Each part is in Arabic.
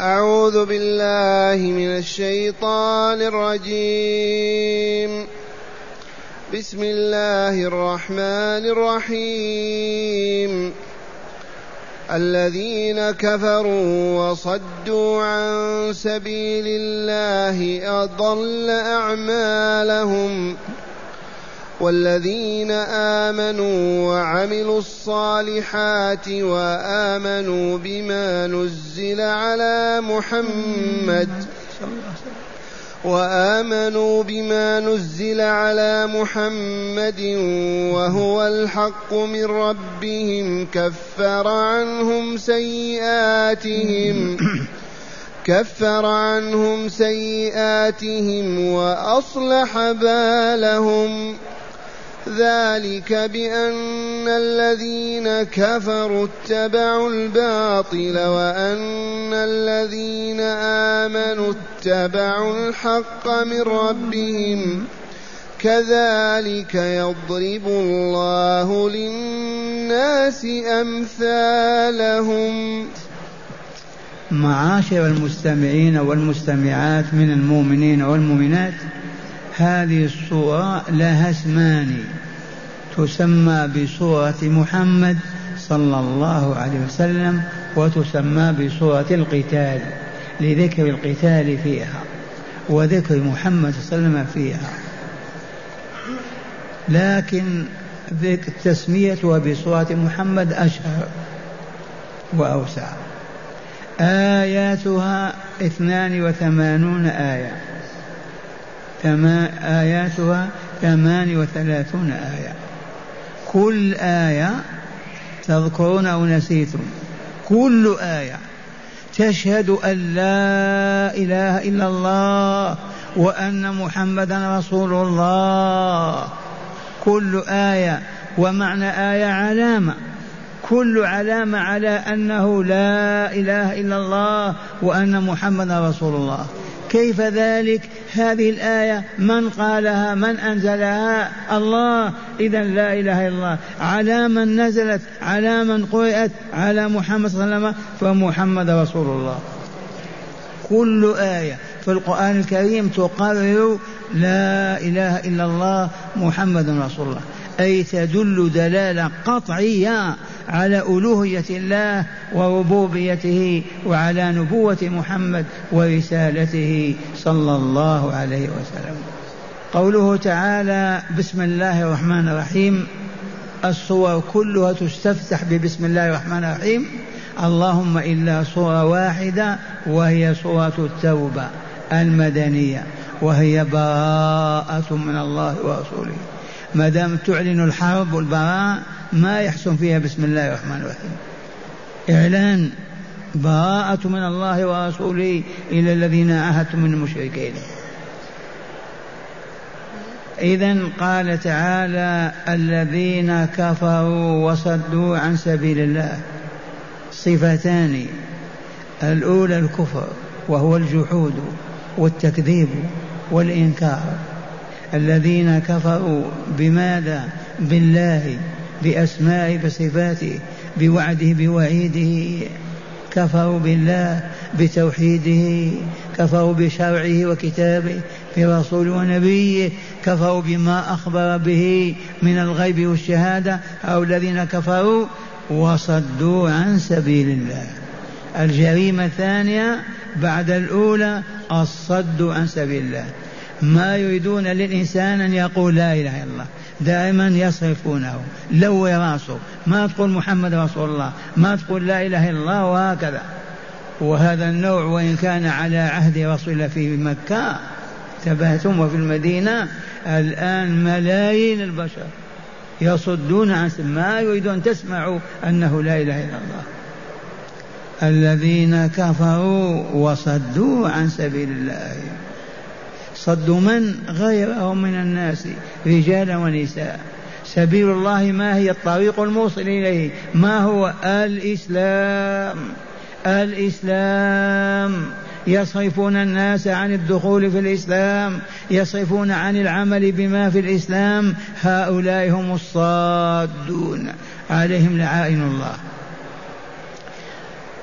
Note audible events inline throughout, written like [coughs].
أعوذ بالله من الشيطان الرجيم. بسم الله الرحمن الرحيم. الذين كفروا وصدوا عن سبيل الله أضل أعمالهم. والذين آمنوا وعملوا الصالحات وآمنوا بما نزل على محمد وآمنوا بما نزل على محمد وهو الحق من ربهم كفر عنهم سيئاتهم كفر عنهم سيئاتهم وأصلح بالهم ذلك بأن الذين كفروا اتبعوا الباطل وأن الذين آمنوا اتبعوا الحق من ربهم كذلك يضرب الله للناس أمثالهم معاشر المستمعين والمستمعات من المؤمنين والمؤمنات هذه الصورة لها اسمان تسمى بصورة محمد صلى الله عليه وسلم وتسمى بصورة القتال لذكر القتال فيها وذكر محمد صلى الله عليه وسلم فيها. لكن تسميتها بصورة محمد أشهر وأوسع. آياتها اثنان وثمانون آية. آياتها ثمان وثلاثون آية. كل آية تذكرون أو نسيتم. كل آية تشهد أن لا إله إلا الله وأن محمدا رسول الله. كل آية ومعنى آية علامة. كل علامة على أنه لا إله إلا الله وأن محمدا رسول الله. كيف ذلك؟ هذه الآية من قالها؟ من أنزلها؟ الله. إذا لا إله إلا الله. على من نزلت على من قرأت على محمد صلى الله عليه وسلم فمحمد رسول الله. كل آية في القرآن الكريم تقرر لا إله إلا الله محمد رسول الله. أي تدل دلالة قطعية على ألوهية الله وربوبيته وعلى نبوة محمد ورسالته صلى الله عليه وسلم. قوله تعالى بسم الله الرحمن الرحيم. الصور كلها تستفتح ببسم الله الرحمن الرحيم. اللهم إلا صورة واحدة وهي صورة التوبة المدنية وهي براءة من الله ورسوله. ما دام تعلن الحرب والبراء ما يحسن فيها بسم الله الرحمن الرحيم. إعلان براءة من الله ورسوله إلى الذين عاهدتم من المشركين. إذا قال تعالى الذين كفروا وصدوا عن سبيل الله. صفتان. الأولى الكفر وهو الجحود والتكذيب والإنكار. الذين كفروا بماذا؟ بالله بأسمائه بصفاته بوعده بوعيده. كفروا بالله بتوحيده كفروا بشرعه وكتابه برسول ونبيه كفروا بما أخبر به من الغيب والشهادة. أو الذين كفروا وصدوا عن سبيل الله. الجريمة الثانية بعد الأولى الصد عن سبيل الله. ما يريدون للإنسان أن يقول لا إله إلا الله دائما يصرفونه لو راسه. ما تقول محمد رسول الله ما تقول لا إله إلا الله وهكذا. وهذا النوع وإن كان على عهد رسول الله في مكة تبهتم وفي المدينة الآن ملايين البشر يصدون عن ما يريدون أن تسمعوا أنه لا إله إلا الله. الذين كفروا وصدوا عن سبيل الله. صدوا من غيرهم من الناس رجالا ونساء. سبيل الله ما هي؟ الطريق الموصل إليه. ما هو؟ الإسلام. الإسلام. يصرفون الناس عن الدخول في الإسلام. يصرفون عن العمل بما في الإسلام. هؤلاء هم الصادون. عليهم لعائن الله.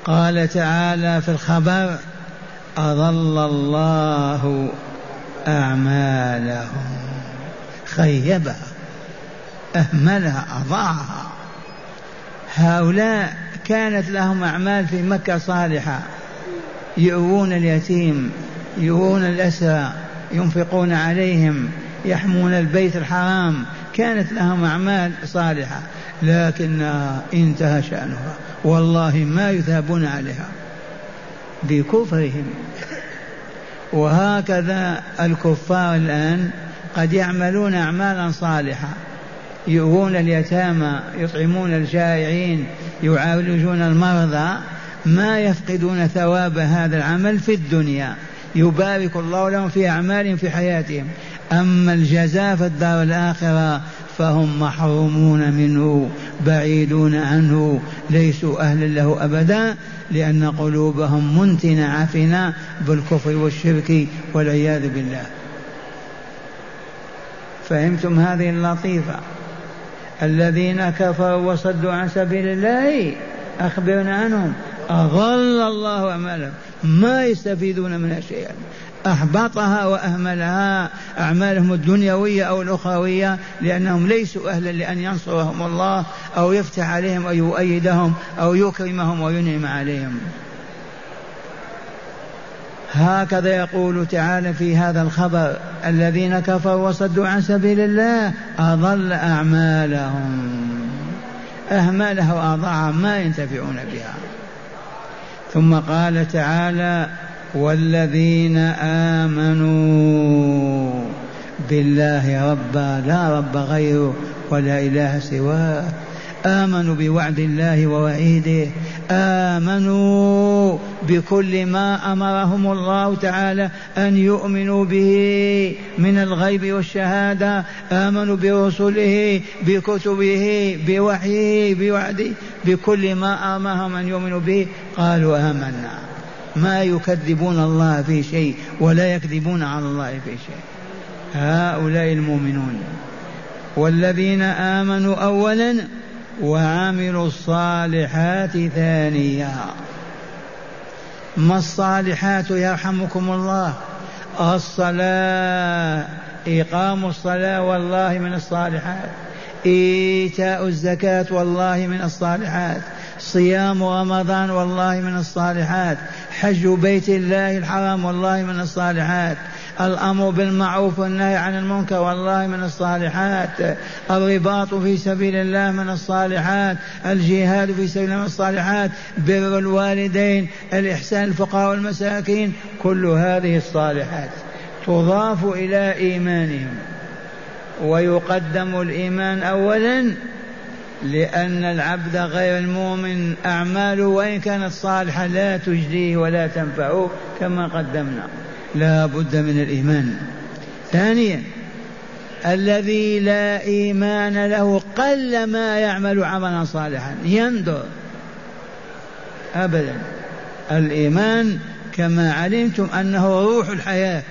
قال تعالى في الخبر أضل الله أعمالهم. خيبها أهملها أضاعها هؤلاء كانت لهم أعمال في مكة صالحة. يؤوون اليتيم يؤوون الأسرى ينفقون عليهم يحمون البيت الحرام. كانت لهم أعمال صالحة. لكنها انتهى شأنها. والله ما يثابون عليها. بكفرهم. وهكذا الكفار الآن قد يعملون أعمالا صالحة. يؤوون اليتامى يطعمون الجائعين يعالجون المرضى. ما يفقدون ثواب هذا العمل في الدنيا. يبارك الله لهم في أعمالهم في حياتهم. أما الجزاء في الدار الآخرة فهم محرومون منه بعيدون عنه ليسوا أهلا له أبدا لأن قلوبهم منتنة عفنة بالكفر والشرك والعياذ بالله. فهمتم هذه اللطيفة؟ الذين كفروا وصدوا عن سبيل الله أخبرنا عنهم. أضل الله أعمالهم. ما يستفيدون منها شيئا. أحبطها وأهملها أعمالهم الدنيوية أو الأخروية لأنهم ليسوا أهلا لأن ينصرهم الله أو يفتح عليهم أو يؤيدهم أو يكرمهم وينعم عليهم. هكذا يقول تعالى في هذا الخبر الذين كفروا وصدوا عن سبيل الله أضل أعمالهم. أهملها وأضاعها ما ينتفعون بها. ثم قال تعالى والذين آمنوا بالله ربا لا رب غيره ولا إله سواه. آمنوا بوعد الله ووعيده. آمنوا بكل ما أمرهم الله تعالى أن يؤمنوا به من الغيب والشهادة. آمنوا برسله بكتبه بوحيه بوعده بكل ما أمرهم أن يؤمنوا به. قالوا آمنا. ما يكذبون الله في شيء ولا يكذبون على الله في شيء. هؤلاء المؤمنون والذين آمنوا أولا وعملوا الصالحات ثانيا. ما الصالحات يرحمكم الله؟ الصلاة إقام الصلاة والله من الصالحات. إيتاء الزكاة والله من الصالحات. صيام رمضان والله من الصالحات. حج بيت الله الحرام والله من الصالحات. الأمر بالمعروف والنهي عن المنكر والله من الصالحات. الرباط في سبيل الله من الصالحات. الجهاد في سبيل الله من الصالحات. بر الوالدين الإحسان الفقراء والمساكين. كل هذه الصالحات تضاف إلى إيمانهم. ويقدم الإيمان أولا لأن العبد غير المؤمن أعماله وإن كانت صالحة لا تجديه ولا تنفعه كما قدمنا. لا بد من الإيمان. ثانيا الذي لا إيمان له قل ما يعمل عملا صالحا. يندر. أبدا. الإيمان كما علمتم أنه روح الحياة.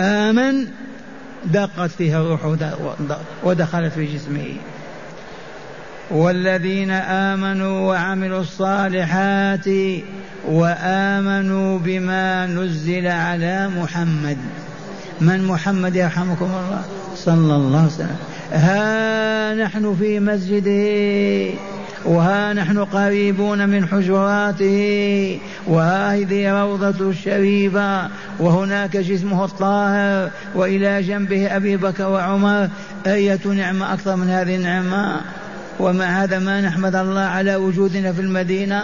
آمن دقت فيها الروح ودخلت في جسمه. والذين آمنوا وعملوا الصالحات وآمنوا بما نزل على محمد. من محمد يرحمكم الله؟ صلى الله عليه وسلم. ها نحن في مسجده وها نحن قريبون من حجراته وهذه روضة الشريفة وهناك جسمه الطاهر وإلى جنبه أبي بكر وعمر. أية نعمة؟ أكثر من هذه النعمة. ومع هذا ما نحمد الله على وجودنا في المدينة.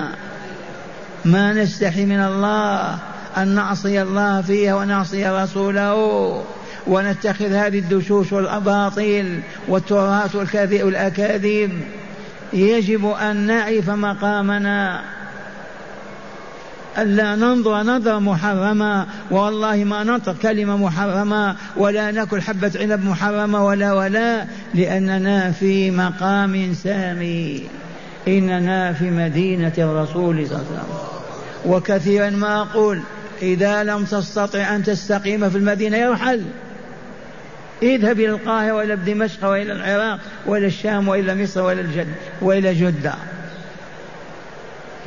ما نستحي من الله أن نعصي الله فيها ونعصي رسوله ونتخذ هذه الدشوش والأباطيل والتراث والأكاذيب. يجب أن نعرف مقامنا. ألا ننظر نظرة محرمة. والله ما ننطق كلمة محرمة ولا نأكل حبة عنب محرمة ولا ولا لأننا في مقام سامي. إننا في مدينة الرسول صلى الله عليه وسلم. وكثيرا ما أقول إذا لم تستطع أن تستقيم في المدينة يرحل. اذهب إلى القاهرة وإلى دمشق وإلى العراق وإلى الشام وإلى مصر وإلى الجد وإلى جدة.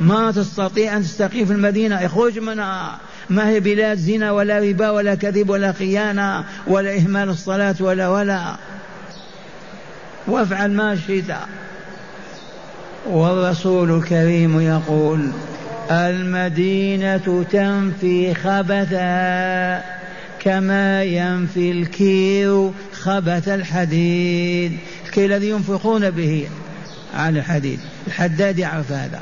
ما تستطيع أن تستقيم في المدينة. اخرج منها ما هي بلاد زنا ولا ربا ولا كذب ولا خيانة ولا إهمال الصلاة ولا ولا. وافعل ما شئت. والرسول الكريم يقول المدينة تنفي خبثا كما ينفي الكير خبث الحديد. الكي الذي ينفقون به على الحديد. الحداد يعرف هذا.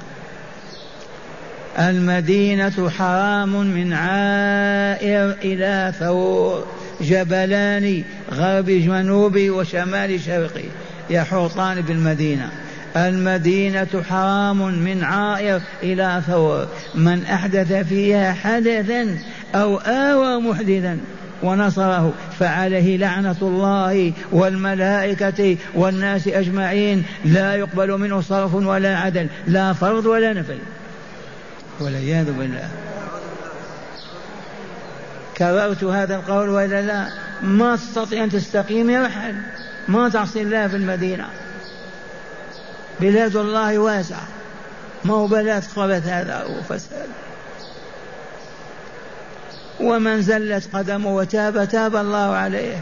المدينة حرام من عائر إلى ثور جبلان غرب جنوبي وشمال شرقي يحوطان بالمدينة. المدينة حرام من عائر إلى ثور من أحدث فيها حدثا أو آوى محدثا ونصره فعليه لعنة الله والملائكة والناس أجمعين. لا يقبل منه صرف ولا عدل لا فرض ولا نفل. والعياذ بالله. كررت هذا القول وإلا لا؟ ما تستطيع أن تستقيم يرحل ما تعصي الله في المدينة. بلاد الله واسعة. ما هو بلاد خبث هذا وفساد ومن زلت قدمه وتاب تاب الله عليه.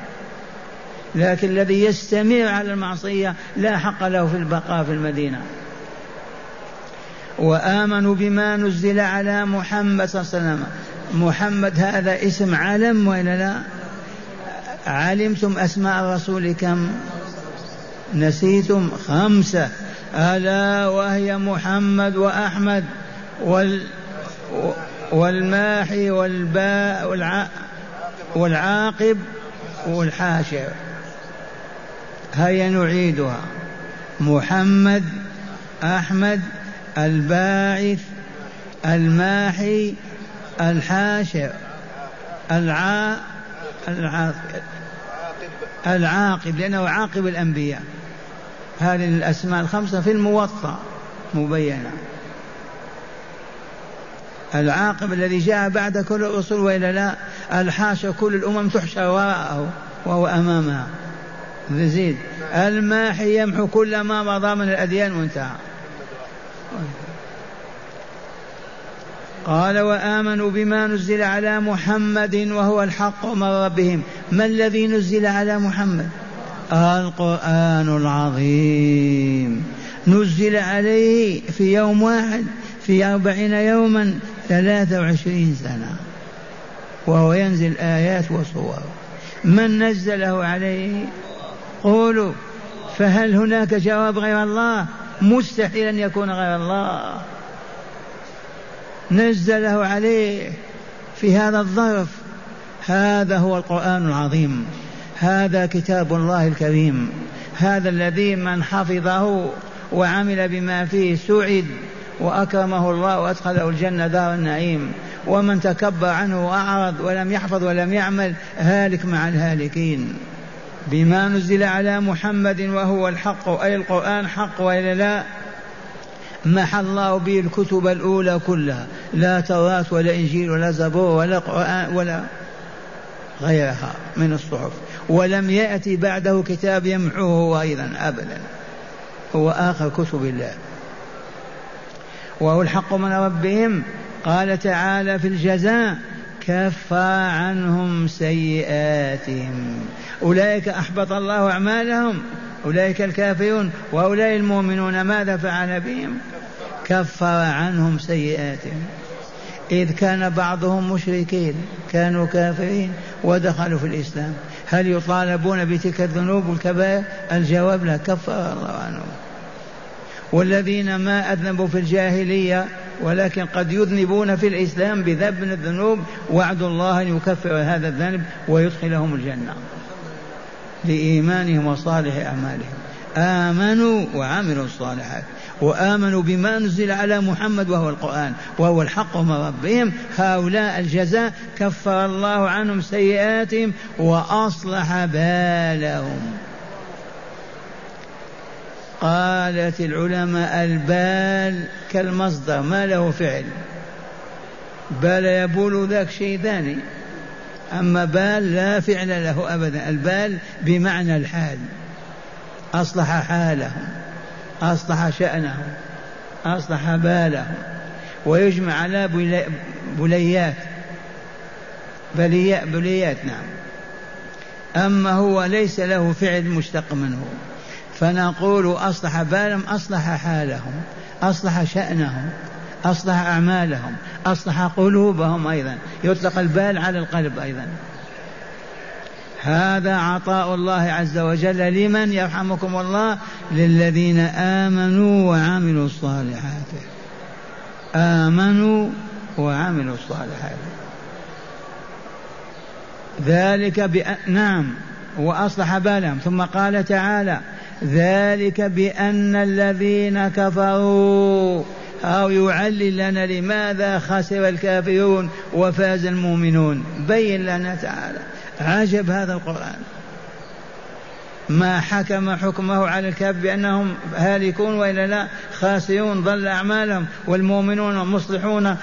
لكن الذي يستمر على المعصية لا حق له في البقاء في المدينة. وآمنوا بما نزل على محمد صلى الله عليه وسلم. محمد هذا اسم علم ولا لا؟ علمتم أسماء الرسول كم؟ نسيتم خمسة. ألا وهي محمد وأحمد وال والماحي والباء والع... والعاقب والحاشر. هيا نعيدها. محمد أحمد الباعث الماحي الحاشر العا العاقب العاقب لأنه عاقب الأنبياء. هذه الأسماء الخمسة في الموطأ مبينة. العاقب الذي جاء بعد كل الرسل وإلا لا الحاشر كل الأمم تحشر وراءه وهو أمامها. زيد الماحي يمحو كل ما مضى من الأديان وانتهى. قال وآمنوا بما نزل على محمد وهو الحق من ربهم. ما الذي نزل على محمد؟ القرآن العظيم. نزل عليه في يوم واحد في أربعين يوما ثلاثة وعشرين سنة. وهو ينزل آيات وصور. من نزله عليه؟ قولوا. فهل هناك جواب غير الله؟ مستحيل أن يكون غير الله. نزله عليه في هذا الظرف. هذا هو القرآن العظيم. هذا كتاب الله الكريم. هذا الذي من حفظه وعمل بما فيه سعد وأكرمه الله وأدخله الجنة دار النعيم. ومن تكبر عنه وأعرض ولم يحفظ ولم يعمل هالك مع الهالكين. بما نزل على محمد وهو الحق أي القرآن حق وإلا لا؟ محى الله به الكتب الأولى كلها. لا توراة ولا إنجيل ولا زبور ولا قرآن ولا غيرها من الصحف. ولم يأتي بعده كتاب يمحوه أيضا أبدا. هو آخر كتب الله. وهو الحق من ربهم. قال تعالى في الجزاء كفى عنهم سيئاتهم. أولئك أحبط الله أعمالهم. أولئك الكافرون. وأولئك المؤمنون. ماذا فعل بهم؟ كفر عنهم سيئاتهم. إذ كان بعضهم مشركين. كانوا كافرين. ودخلوا في الإسلام. هل يطالبون بتلك الذنوب والكبائر؟ الجواب لا. كفر الله عنهم. والذين ما أذنبوا في الجاهلية ولكن قد يذنبون في الإسلام بذنب من الذنوب وعد الله أن يكفر هذا الذنب ويدخلهم الجنة. لإيمانهم وصالح أعمالهم. آمنوا وعملوا الصالحات. وآمنوا بما نزل على محمد وهو القرآن وهو الحق من ربهم. هؤلاء الجزاء كفر الله عنهم سيئاتهم وأصلح بالهم. قالت العلماء البال كالمصدر ما له فعل. بال يبول ذاك شيء ثاني. أما بال لا فعل له أبدا. البال بمعنى الحال. أصلح حالهم أصلح شأنهم أصلح بالهم. ويجمع على بليات. بليات بليات نعم. أما هو ليس له فعل مشتق منه. فنقول أصلح بالهم أصلح حالهم أصلح شأنهم أصلح أعمالهم أصلح قلوبهم أيضا. يطلق البال على القلب أيضا. هذا عطاء الله عز وجل لمن يرحمكم الله للذين آمنوا وعملوا الصالحات. آمنوا وعملوا الصالحات. ذلك بأن نعم وأصلح بالهم. ثم قال تعالى ذلك بأن الذين كفروا أو يعلل لنا لماذا خسر الكافرون وفاز المؤمنون. بين لنا تعالى. عجب هذا القرآن. ما حكم حكمه على الكافر بأنهم هالكون وإلا لا؟ خاسرون ضل أعمالهم. والمؤمنون مصلحون.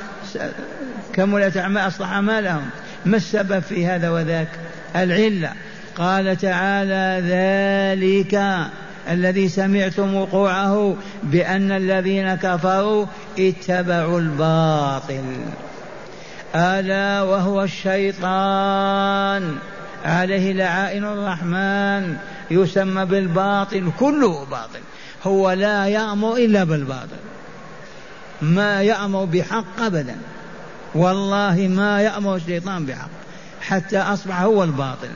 كملت أعمال أصلح أعمالهم. ما السبب في هذا وذاك؟ العلة. قال تعالى ذلك الذي سمعتم وقوعه بأن الذين كفروا اتبعوا الباطل. ألا وهو الشيطان. عليه لعائن الرحمن. يسمى بالباطل كله باطل. هو لا يأمر إلا بالباطل. ما يأمر بحق أبدا. والله ما يأمر الشيطان بحق. حتى أصبح هو الباطل.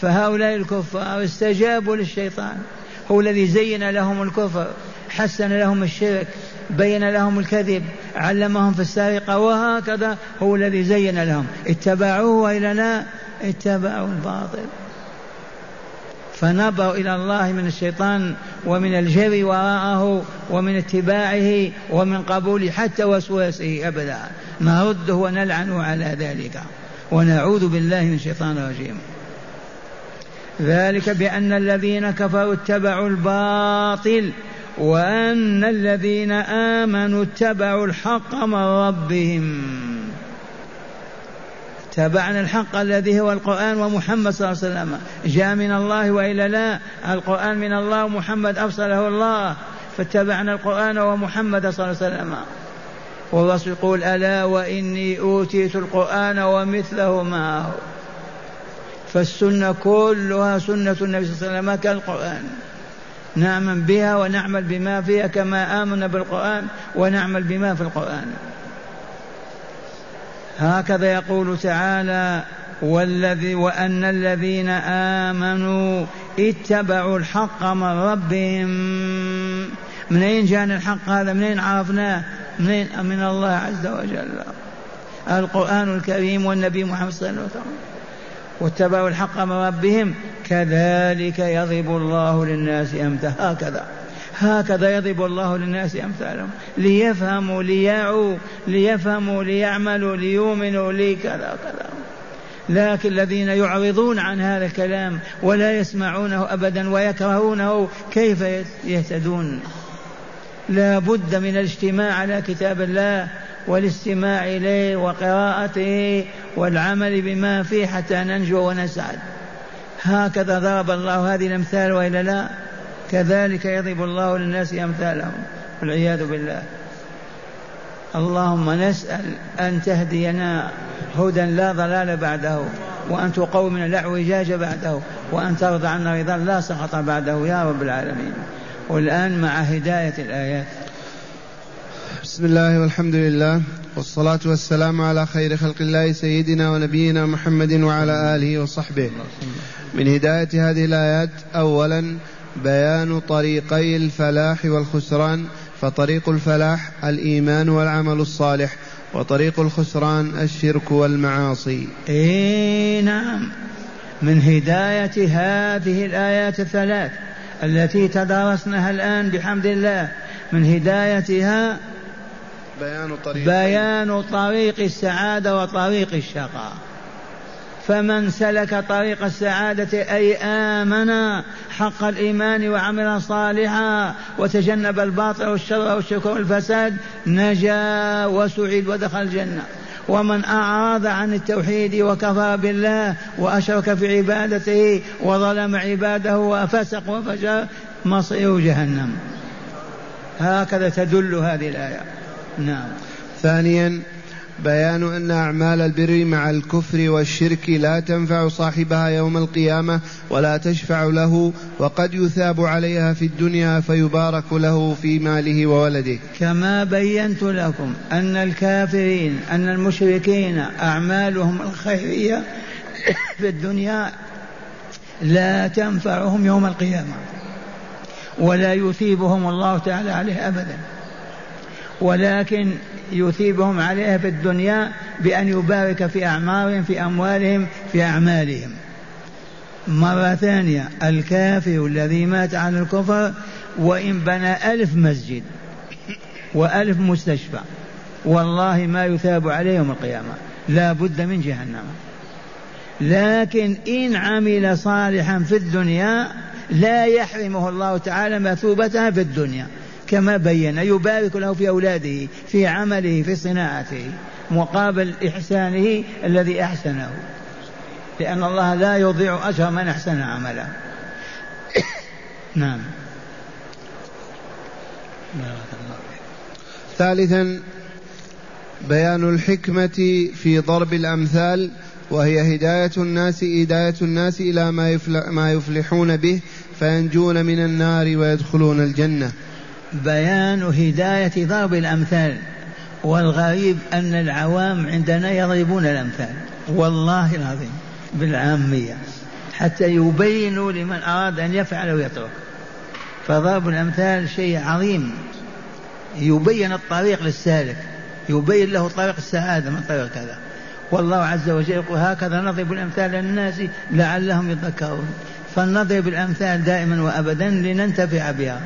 فهؤلاء الكفار استجابوا للشيطان. هو الذي زين لهم الكفر حسن لهم الشرك بين لهم الكذب علمهم في السرقة وهكذا هو الذي زين لهم. اتبعوه وإلى لا اتبعوا الباطل فنبروا إلى الله من الشيطان ومن الجري وراءه ومن اتباعه ومن قبول حتى وسواسه أبدا. نرده ونلعنه على ذلك. ونعوذ بالله من الشيطان الرجيم. ذلك بأن الذين كفروا اتبعوا الباطل وأن الذين آمنوا اتبعوا الحق من ربهم. تبعنا الحق الذي هو القرآن ومحمد صلى الله عليه وسلم. جاء من الله وإلا لا. القرآن من الله ومحمد أرسله الله. فاتبعنا القرآن ومحمد صلى الله عليه وسلم. والرسول يقول ألا وإني أوتيت القرآن ومثله معه فالسنة كلها سنة النبي صلى الله عليه وسلم كالقرآن. نعمل بها ونعمل بما فيها كما آمنا بالقرآن ونعمل بما في القرآن. هكذا يقول تعالى والذي وأن الذين آمنوا اتبعوا الحق من ربهم من أين جاءنا الحق هذا؟ من أين عرفناه؟ من من الله عز وجل. القرآن الكريم والنبي محمد صلى الله عليه وسلم. واتبعوا الحق من ربهم كذلك يضرب الله للناس أمثال هكذا هكذا يضرب الله للناس أمثالهم. ليفهموا ليعوا ليفهموا ليعملوا ليؤمنوا لكذا كذا. لكن الذين يعرضون عن هذا الكلام ولا يسمعونه أبدا ويكرهونه كيف يهتدون؟ لا بد من الاجتماع على كتاب الله. والاستماع إليه وقراءته والعمل بما فيه حتى ننجو ونسعد. هكذا ضرب الله هذه الأمثال وإلا لا؟ كذلك يضرب الله للناس أمثالهم والعياذ بالله. اللهم نسأل أن تهدينا هدى لا ضلال بعده وأن تقومنا لا اعوجاج بعده وأن ترضى عنا رضا لا سخط بعده يا رب العالمين. والآن مع هداية الآيات. بسم الله والحمد لله والصلاة والسلام على خير خلق الله سيدنا ونبينا محمد وعلى آله وصحبه. من هداية هذه الآيات أولا بيان طريقي الفلاح والخسران فطريق الفلاح الإيمان والعمل الصالح وطريق الخسران الشرك والمعاصي. إيه نعم. من هداية هذه الآيات الثلاث التي تدارسناها الآن بحمد الله من هدايتها بيان طريق بيان طريق السعادة وطريق الشقاء. فمن سلك طريق السعادة أي آمن حق الإيمان وعمل صالحا وتجنب الباطل والشر والشرك والفساد نجا وسعد ودخل الجنة. ومن أعرض عن التوحيد وكفر بالله وأشرك في عبادته وظلم عباده وفسق وفجر مصير جهنم. هكذا تدل هذه الآية. نعم. ثانيا بيان أن أعمال البر مع الكفر والشرك لا تنفع صاحبها يوم القيامة ولا تشفع له وقد يثاب عليها في الدنيا فيبارك له في ماله وولده. كما بينت لكم أن الكافرين أن المشركين أعمالهم الخيرية [coughs] في الدنيا لا تنفعهم يوم القيامة ولا يثيبهم الله تعالى عليه أبدا. ولكن يثيبهم عليها في الدنيا بأن يبارك في أعمارهم في أموالهم في أعمالهم. مرة ثانية الكافر الذي مات على الكفر وإن بنى ألف مسجد وألف مستشفى والله ما يثاب عليه يوم القيامة لا بد من جهنم. لكن إن عمل صالحا في الدنيا لا يحرمه الله تعالى مثوبتها في الدنيا. كما بين يبارك له في أولاده في عمله في صناعته مقابل إحسانه الذي أحسنه. لأن الله لا يضيع أجر من أحسن عملا [coughs] نعم. ثالثا بيان الحكمة في ضرب الأمثال وهي هداية الناس هداية الناس إلى ما ما يفلحون به فينجون من النار ويدخلون الجنة. بيان هداية ضرب الأمثال والغريب أن العوام عندنا يضربون الأمثال. والله العظيم بالعامية حتى يبينوا لمن أراد أن يفعل ويترك. فضرب الأمثال شيء عظيم. يبين الطريق للسالك يبين له طريق السعادة من طريق كذا. والله عز وجل يقول هكذا نضرب الأمثال للناس لعلهم يذكرون فلنضرب الأمثال دائما وأبدا لننتفع بها.